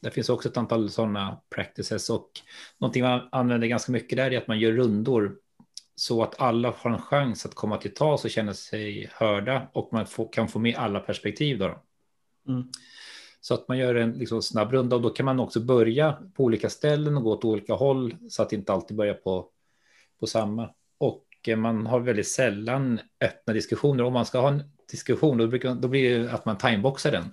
Det finns också ett antal sådana practices och någonting man använder ganska mycket där är att man gör rundor så att alla har en chans att komma till tals och känna sig hörda och man får, kan få med alla perspektiv. Då. Mm. Så att man gör en liksom, snabb runda och då kan man också börja på olika ställen och gå åt olika håll så att det inte alltid börjar på, på samma. Och eh, man har väldigt sällan öppna diskussioner. Om man ska ha en diskussion då, brukar, då blir det att man timeboxar den.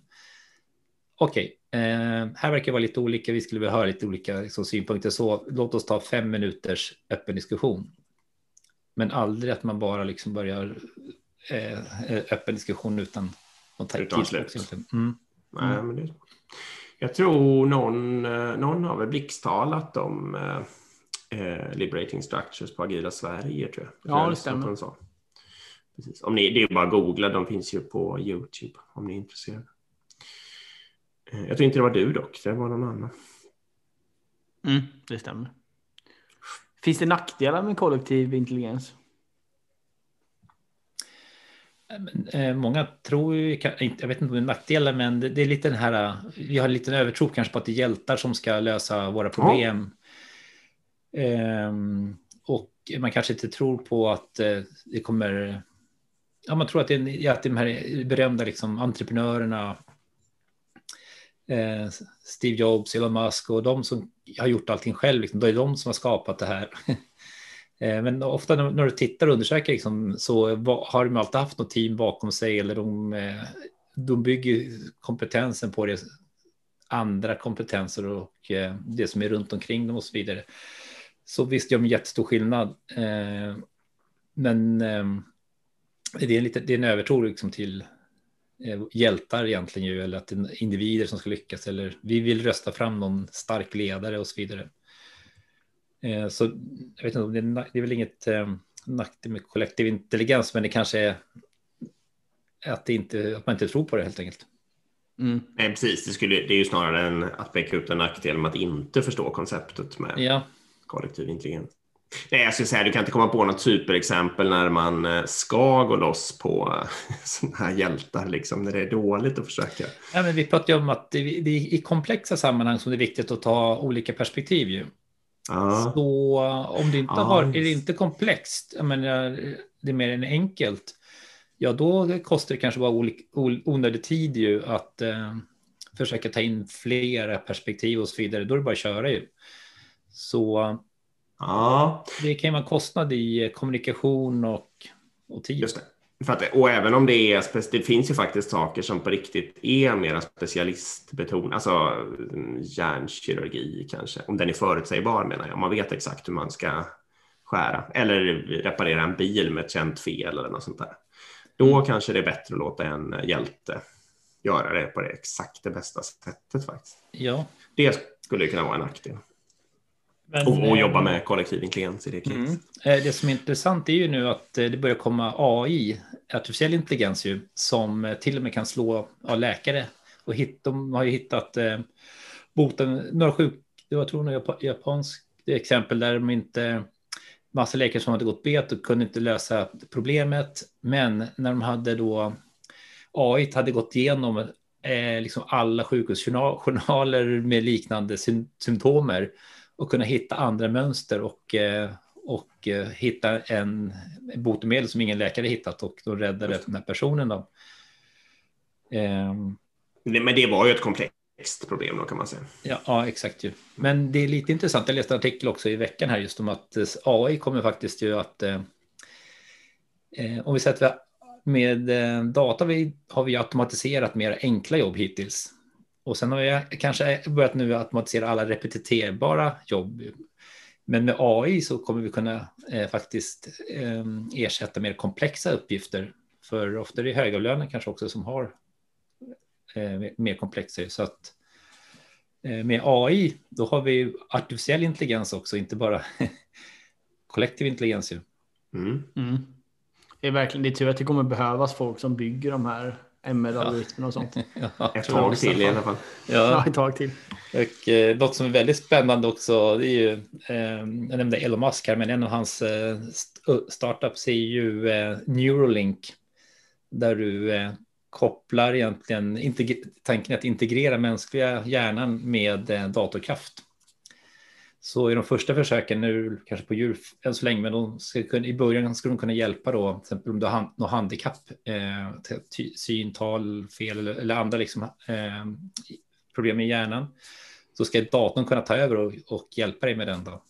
Okej, okay, eh, här verkar det vara lite olika. Vi skulle vilja höra lite olika liksom, synpunkter. Så låt oss ta fem minuters öppen diskussion. Men aldrig att man bara liksom börjar eh, öppen diskussion utan någon utan slut. Mm. Nej, mm. men det, jag tror någon, eh, någon har väl blixttalat om eh, eh, Liberating Structures på Agila Sverige. Tror jag. Ja, det stämmer. Precis. Om ni, det är bara att googla, de finns ju på Youtube om ni är intresserade. Eh, jag tror inte det var du dock, det var någon annan. Mm, det stämmer. Finns det nackdelar med kollektiv intelligens? Eh, många tror ju, jag vet inte om det är nackdelar, men det är lite den här, vi har en liten övertro kanske på att det är hjältar som ska lösa våra problem. Ja. Ehm, och man kanske inte tror på att eh, det kommer, ja man tror att det är, att de här berömda liksom, entreprenörerna, eh, Steve Jobs, Elon Musk och de som har gjort allting själv, liksom, då är de som har skapat det här. Eh, men ofta när du tittar och undersöker liksom, så har de alltid haft något team bakom sig eller de, eh, de bygger kompetensen på det, andra kompetenser och eh, det som är runt omkring dem och så vidare. Så visst gör de jättestor skillnad. Men det är en, lite, det är en övertro liksom till hjältar egentligen ju, eller att det är individer som ska lyckas, eller vi vill rösta fram någon stark ledare och så vidare. Eh, så jag vet inte, det är, väl inget eh, nackdel med kollektiv intelligens, men det kanske är att, det inte, att man inte tror på det helt enkelt. Mm. Nej, precis. Det, skulle, det är ju snarare en, att peka ut en nackdel med att inte förstå konceptet med ja. kollektiv intelligens. Nej, jag skulle säga du kan inte komma på något superexempel när man eh, ska gå loss på sådana här hjältar, liksom, när det är dåligt att försöka. Ja, men vi pratar ju om att det, det är i komplexa sammanhang som det är viktigt att ta olika perspektiv. Ju. Ja. Så om det inte ja. har, är det inte komplext, jag menar, det är mer än enkelt, ja då kostar det kanske bara onödig tid ju att eh, försöka ta in flera perspektiv och så vidare. Då är det bara att köra ju. Så ja. det kan ju vara en kostnad i kommunikation och, och tid. Just det. För att, och även om det är, det finns ju faktiskt saker som på riktigt är mera specialistbetonade, alltså mm, hjärnkirurgi kanske, om den är förutsägbar menar jag, man vet exakt hur man ska skära eller reparera en bil med ett känt fel eller något sånt där. Då mm. kanske det är bättre att låta en hjälte göra det på det exakt det bästa sättet faktiskt. Ja. Det skulle kunna vara en nackdel. Men, och, och, jobba med kollektiv intelligens i det mm. Eh, det som är intressant är ju nu att eh, det börjar komma AI, artificiell intelligens ju, som eh, till och med kan slå ja, läkare. Och hit, de har ju hittat eh, boten, några sjuk, det var tror jag japanskt exempel där de inte, massa läkare som hade gått bet och kunde inte lösa problemet. Men när de hade då, AI hade gått igenom eh, liksom alla sjukhusjournaler med liknande symptomer och kunna hitta andra mönster och, eh, och eh, hitta en botemedel som ingen läkare hittat och då räddade den här personen. Då. Ehm. Men det var ju ett komplext problem då kan man säga. Ja, ja, exakt ju. Men det är lite intressant. Jag läste en artikel också i veckan här just om att eh, AI kommer faktiskt ju att om vi säger att med data har vi automatiserat mer enkla jobb hittills. Och sen har jag kanske börjat nu automatisera alla repetiterbara jobb. Men med AI så kommer vi kunna eh, faktiskt eh, ersätta mer komplexa uppgifter. För ofta är det högavlönade kanske också som har eh, mer komplexa. Så att eh, med AI, då har vi artificiell intelligens också, inte bara kollektiv intelligens. Mm. Mm. Det är verkligen det är tur att det kommer behövas folk som bygger de här ML-algoritmerna och sånt. Ja, Ett tag till i alla fall. Ja, ja. ett tag till. Och eh, något som är väldigt spännande också, det är ju, eh, jag nämnde Elon Musk här, men en av hans eh, st- startups är ju eh, Neuralink, där du eh, kopplar egentligen, tanken att integrera mänskliga hjärnan med eh, datorkraft. Så i de första försöken, nu kanske på djur än så länge, men de ska kunna, i början skulle de kunna hjälpa då, till exempel om du har något handikapp, eh, syntal, fel eller, eller andra liksom, eh, problem med hjärnan, så ska datorn kunna ta över och, och hjälpa dig med den. Då.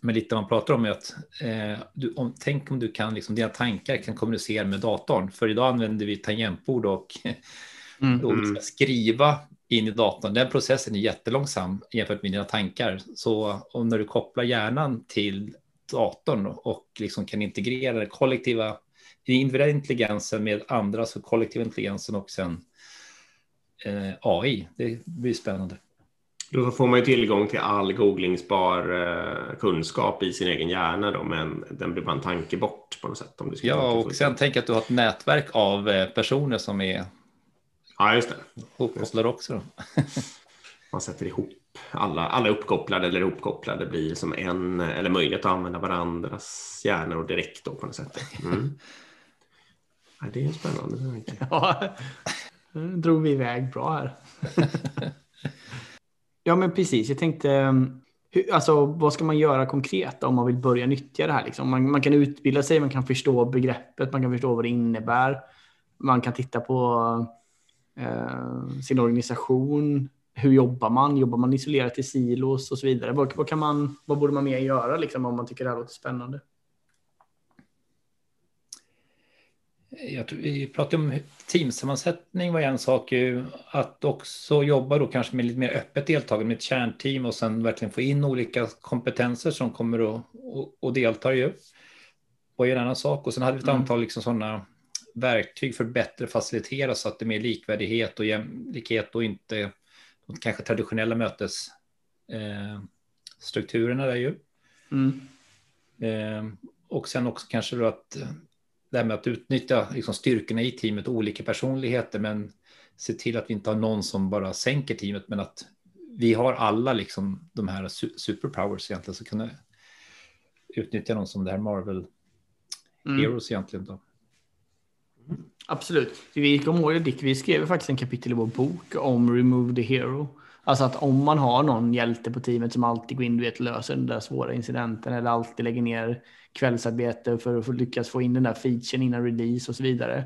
Men lite man pratar om är att eh, du, om, tänk om du kan, liksom, dina tankar kan kommunicera med datorn. För idag använder vi tangentbord och Mm. vi ska skriva in i datorn. Den processen är jättelångsam jämfört med dina tankar. Så om när du kopplar hjärnan till datorn och liksom kan integrera den kollektiva individuella intelligensen med andra, så kollektiva intelligensen och sen eh, AI. Det blir spännande. Då får man ju tillgång till all googlingsbar eh, kunskap i sin egen hjärna då, men den blir bara en tanke bort på något sätt. Om du ska Ja, och sen tänk att du har ett nätverk av eh, personer som är Ja, just det. uppkopplade också. Då. Man sätter ihop alla, alla uppkopplade eller ihopkopplade blir som en, eller möjlighet att använda varandras hjärnor direkt då på något sätt. Mm. Ja, det är spännande. tanke. Ja, nu drog vi iväg bra här. ja, men precis. Jag tänkte, um, hur, alltså, vad ska man göra konkret om man vill börja nyttja det här? Liksom? Man, man kan utbilda sig, man kan förstå begreppet, man kan förstå vad det innebär. Man kan titta på eh, sin organisation. Hur jobbar man? Jobbar man isolerat i silos och så vidare? Vad, vad, kan man, vad borde man mer göra liksom, om man tycker det här låter spännande? Jag tror, vi pratade om teamsammansättning var en sak. ju, Att också jobba då kanske med lite mer öppet deltagande med ett kärnteam och sen verkligen få in olika kompetenser som kommer att och, och deltar ju. var ju en annan sak. Och sen hade vi ett Mm. antal liksom sådana verktyg för att bättre facilitera så att det är mer likvärdighet och jämlikhet och inte de kanske traditionella mötesstrukturerna eh, där ju. Mm. Eh, och sen också kanske då att eh, det här med att utnyttja liksom styrkorna i teamet, olika personligheter, men se till att vi inte har någon som bara sänker teamet, men att vi har alla liksom de här su- superpowers egentligen, så kunna utnyttja någon som det här Marvel Mm. Heroes egentligen då. Absolut. Vi kommer ihåg Dick, vi skrev faktiskt en kapitel i vår bok om Remove the Hero. Alltså att om man har någon hjälte på teamet som alltid går in vet, löser den där svåra incidenten eller alltid lägger ner kvällsarbete för att lyckas få in den där featuren innan release och så vidare.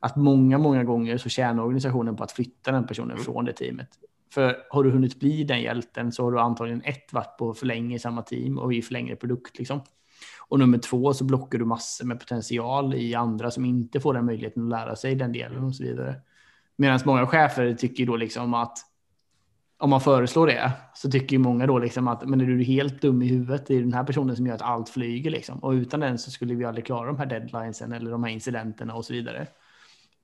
Att många, många gånger så tjänar organisationen på att flytta den personen Mm. från det teamet. För har du hunnit bli den hjälten så har du antagligen ett varit på för länge i samma team och i för längre produkt. Liksom. Och nummer två så blockar du massor med potential i andra som inte får den möjligheten att lära sig den delen och så vidare. Medan många chefer tycker då liksom att om man föreslår det så tycker ju många då liksom att men är du helt dum i huvudet? Det är den här personen som gör att allt flyger liksom. Och utan den så skulle vi aldrig klara de här deadlinesen eller de här incidenterna och så vidare.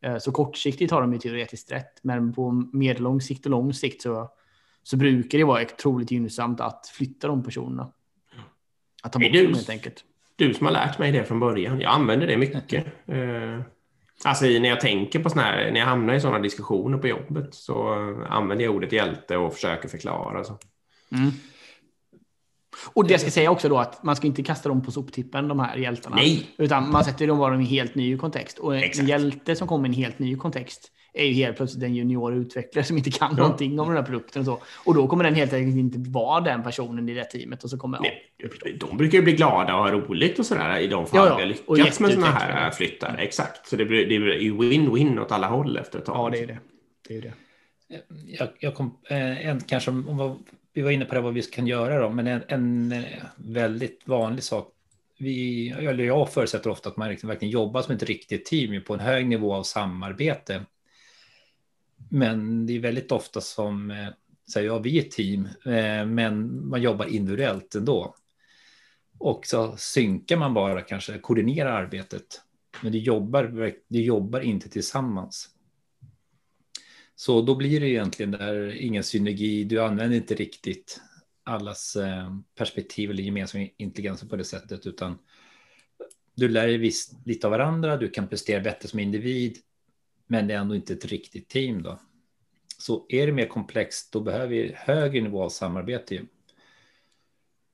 Eh, Så kortsiktigt har de ju teoretiskt rätt, men på medellång sikt och lång sikt så, så brukar det vara otroligt gynnsamt att flytta de personerna. Att ta bort dem helt enkelt. Du som har lärt mig det från början. Jag använder det mycket. Eh, alltså när jag tänker på såna här, när jag hamnar i sådana diskussioner på jobbet så eh, använder jag ordet hjälte och försöker förklara. Så. Mm. Och det ska säga också då att man ska inte kasta dem på soptippen, de här hjältarna. Nej. Utan man sätter dem bara i en helt ny kontext. Och en Exakt. hjälte som kommer i en helt ny kontext är ju helt plötsligt en junior utvecklare som inte kan Ja. någonting om den här produkten. Och, så. och då kommer den helt enkelt inte vara den personen i det teamet. Och så kommer, Nej, de brukar ju bli glada och ha roligt och sådär i de fall Ja, ja. vi har Och lyckats med sådana här flyttar. Exakt, så det blir, det blir ju win-win åt alla håll efter ett tag. ja, det är det. det, är det. Jag, jag kom, eh, en, kanske om, vi var inne på det vad vi kan göra då, men en, en eh, väldigt vanlig sak. Vi, eller jag förutsätter ofta att man liksom verkligen jobbar som ett riktigt team på en hög nivå av samarbete. Men det är väldigt ofta som eh, säger ja, vi är ett team, eh, men man jobbar individuellt ändå. Och så synkar man bara kanske, koordinerar arbetet. Men det jobbar, det jobbar inte tillsammans. Så då blir det egentligen där ingen synergi. Du använder inte riktigt allas eh, perspektiv eller gemensamma intelligenser på det sättet, utan du lär dig visst lite av varandra, du kan prestera bättre som individ, men det är ändå inte ett riktigt team då. Så är det mer komplext, då behöver vi högre nivå av samarbete.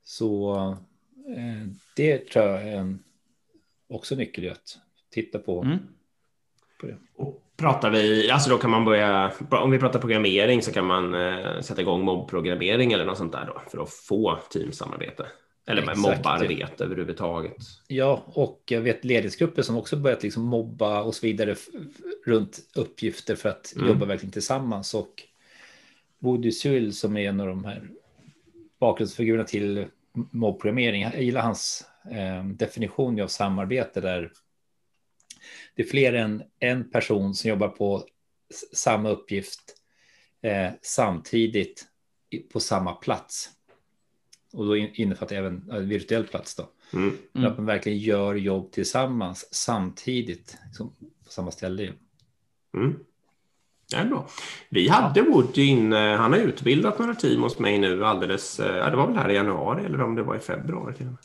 Så eh, det tror jag är en, också nyckel att titta på. Mm. på det. Pratar vi, alltså då kan man börja, om vi pratar programmering så kan man eh, sätta igång mobbprogrammering eller något sånt där då för att få teamsamarbete. Eller med mobbarbete överhuvudtaget. Ja, och jag vet ledningsgrupper som också börjat liksom mobba och så vidare runt uppgifter för att mm. jobba verkligen tillsammans. Och Woody Syl som är en av de här bakgrundsfigurerna till mobbprogrammering. Jag gillar hans eh, definition av samarbete där det är fler än en person som jobbar på samma uppgift eh, samtidigt på samma plats. Och då innefattar även en virtuell plats då. Mm. Men att man verkligen gör jobb tillsammans samtidigt liksom, på samma ställe. Mm. Det är bra. Vi hade Woody in, han har utbildat några team hos mig nu alldeles, ja, det var väl här i januari eller om det var i februari till och med.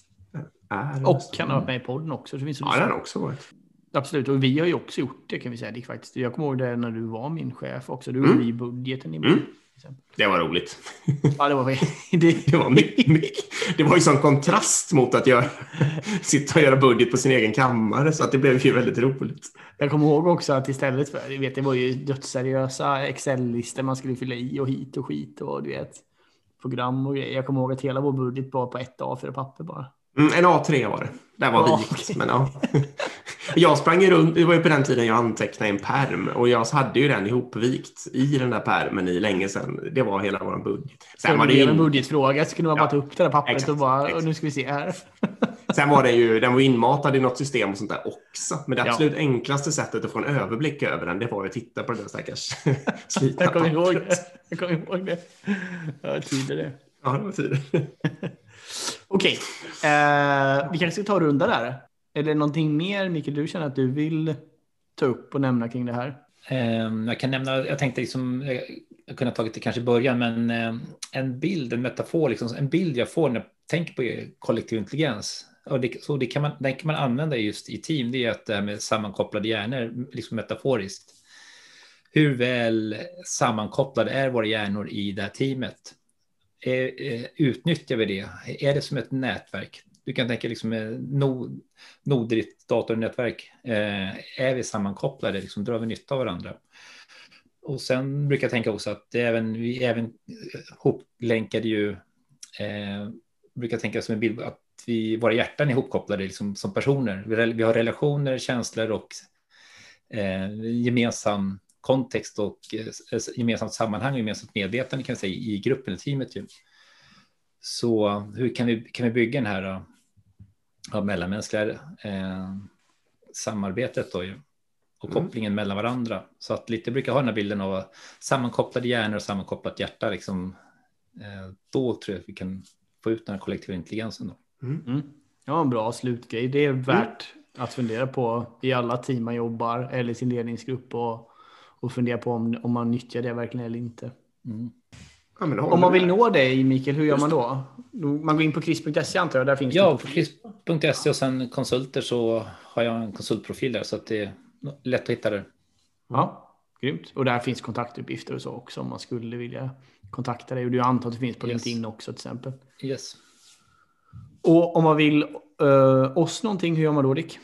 Är och han har varit med i podden också. Det finns ja, det har han också varit. Absolut, och vi har ju också gjort det kan vi säga. Dick, faktiskt. Jag kommer ihåg det när du var min chef också. Du mm. i budgeten i mm. Det var roligt. Ja, det var, det... det var mycket, mycket. Det var ju sån kontrast mot att göra, sitta och göra budget på sin egen kammare, så att det blev ju väldigt roligt. Jag kommer ihåg också att istället för, du vet, det var ju dödsseriösa Excel-listor man skulle fylla i och hit och skit och du vet, program och grejer. Jag kommer ihåg att hela vår budget var på ett A4-papper bara. Mm, en A3 var det. Det var ja, vikt. Okay. Men, ja. jag sprang runt, det var ju på den tiden jag antecknade en perm och jag hade ju den ihopvikt i den där permen i länge sedan. Det var hela vår budget. Sen var det ju en budgetfråga så kunde man ja, bara ta upp det där pappret exakt, och bara, och nu ska vi se här. Sen var det ju, den var inmatad i något system och sånt där också. Men det absolut ja. enklaste sättet att få en överblick över den, det var att titta på det där stackars slitna Jag kommer ihåg det. Jag kommer ihåg det. Ja, tider det. Ja, det var tider. Okej, eh, vi kanske ska ta och runda där. Är det någonting mer, Mikael, du känner att du vill ta upp och nämna kring det här? Um, jag kan nämna, jag tänkte liksom, jag kunde ha tagit det kanske i början, men um, en bild, en metafor, liksom, en bild jag får när jag tänker på kollektiv intelligens, och det, så det kan man, den kan man använda just i team, det är att det här med sammankopplade hjärnor, liksom metaforiskt. Hur väl sammankopplade är våra hjärnor i det här teamet? Eh, eh, utnyttjar vi det? Är det som ett nätverk? Du kan tänka liksom eh, nod, noder i ett datornätverk. Eh, är vi sammankopplade? Liksom, drar vi nytta av varandra? Och sen brukar jag tänka också att det även, vi även hoplänkade ju, eh, brukar tänka som en bild att vi, våra hjärtan är ihopkopplade liksom, som personer. Vi, vi har relationer, känslor och eh, gemensam kontext och eh, gemensamt sammanhang och gemensamt medvetande kan jag säga i gruppen, i teamet. Ju. Så hur kan vi, kan vi bygga den här ja, mellanmänskliga eh, samarbetet då ju, och mm. kopplingen mm. mellan varandra. Så att lite brukar ha den här bilden av sammankopplade hjärnor och sammankopplat hjärta. Liksom, eh, då tror jag att vi kan få ut den här kollektiva intelligensen. Då. Mm. Mm. Ja, en bra slutgrej. Det är värt att fundera på i alla team man jobbar eller sin ledningsgrupp och och fundera på om, om man nyttjar det verkligen eller inte. Mm. Ja, om man vill nå dig, Mikael, hur gör man då? Man går in på kris.se antar jag, där finns Ja, på kris.se och sen konsulter så har jag en konsultprofil där så att det är lätt att hitta där. Ja, grymt. Och där finns kontaktuppgifter och så också om man skulle vilja kontakta dig. Och du antar att det finns på yes. LinkedIn också till exempel. Yes. Och om man vill uh, oss någonting, hur gör man då Dick?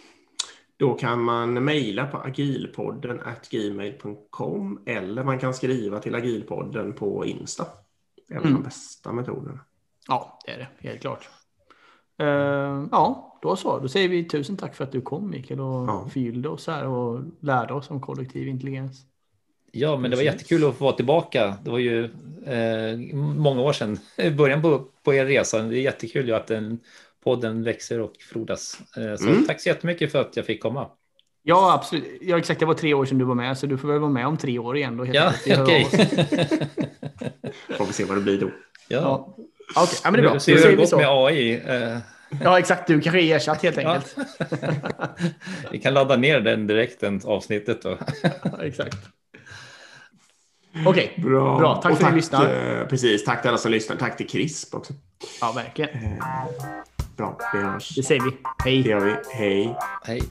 Då kan man mejla på agilpodden gmail.com eller man kan skriva till agilpodden på Insta. Det är mm. de bästa metoderna. Ja, det är det. Helt klart. Uh, ja, då så. Då säger vi tusen tack för att du kom Mikael och ja. förgyllde oss här och lärde oss om kollektiv intelligens. Ja, men det var jättekul att få vara tillbaka. Det var ju eh, många år sedan, början på, på er resa. Det är jättekul att den podden växer och frodas. Eh, så mm. tack så jättemycket för att jag fick komma. Ja, absolut. Ja, exakt. Det var tre år sedan du var med, så du får väl vara med om tre år igen. Då, ja, okej. Okay. får vi se vad det blir då. Ja. ja. Okej, okay. ja, men det är bra. Se hur det gått med AI. Uh... Ja, exakt. Du kanske är ersatt helt enkelt. vi kan ladda ner den direkt, den avsnittet. Då. ja, exakt. Okej, okay. bra. bra. Tack och för att ni lyssnade. Eh, precis, tack till alla som lyssnar. Tack till CRISP också. Ja, verkligen. Bra, vi hörs. Det säger vi. Hej. Det gör vi. Hej. Hej.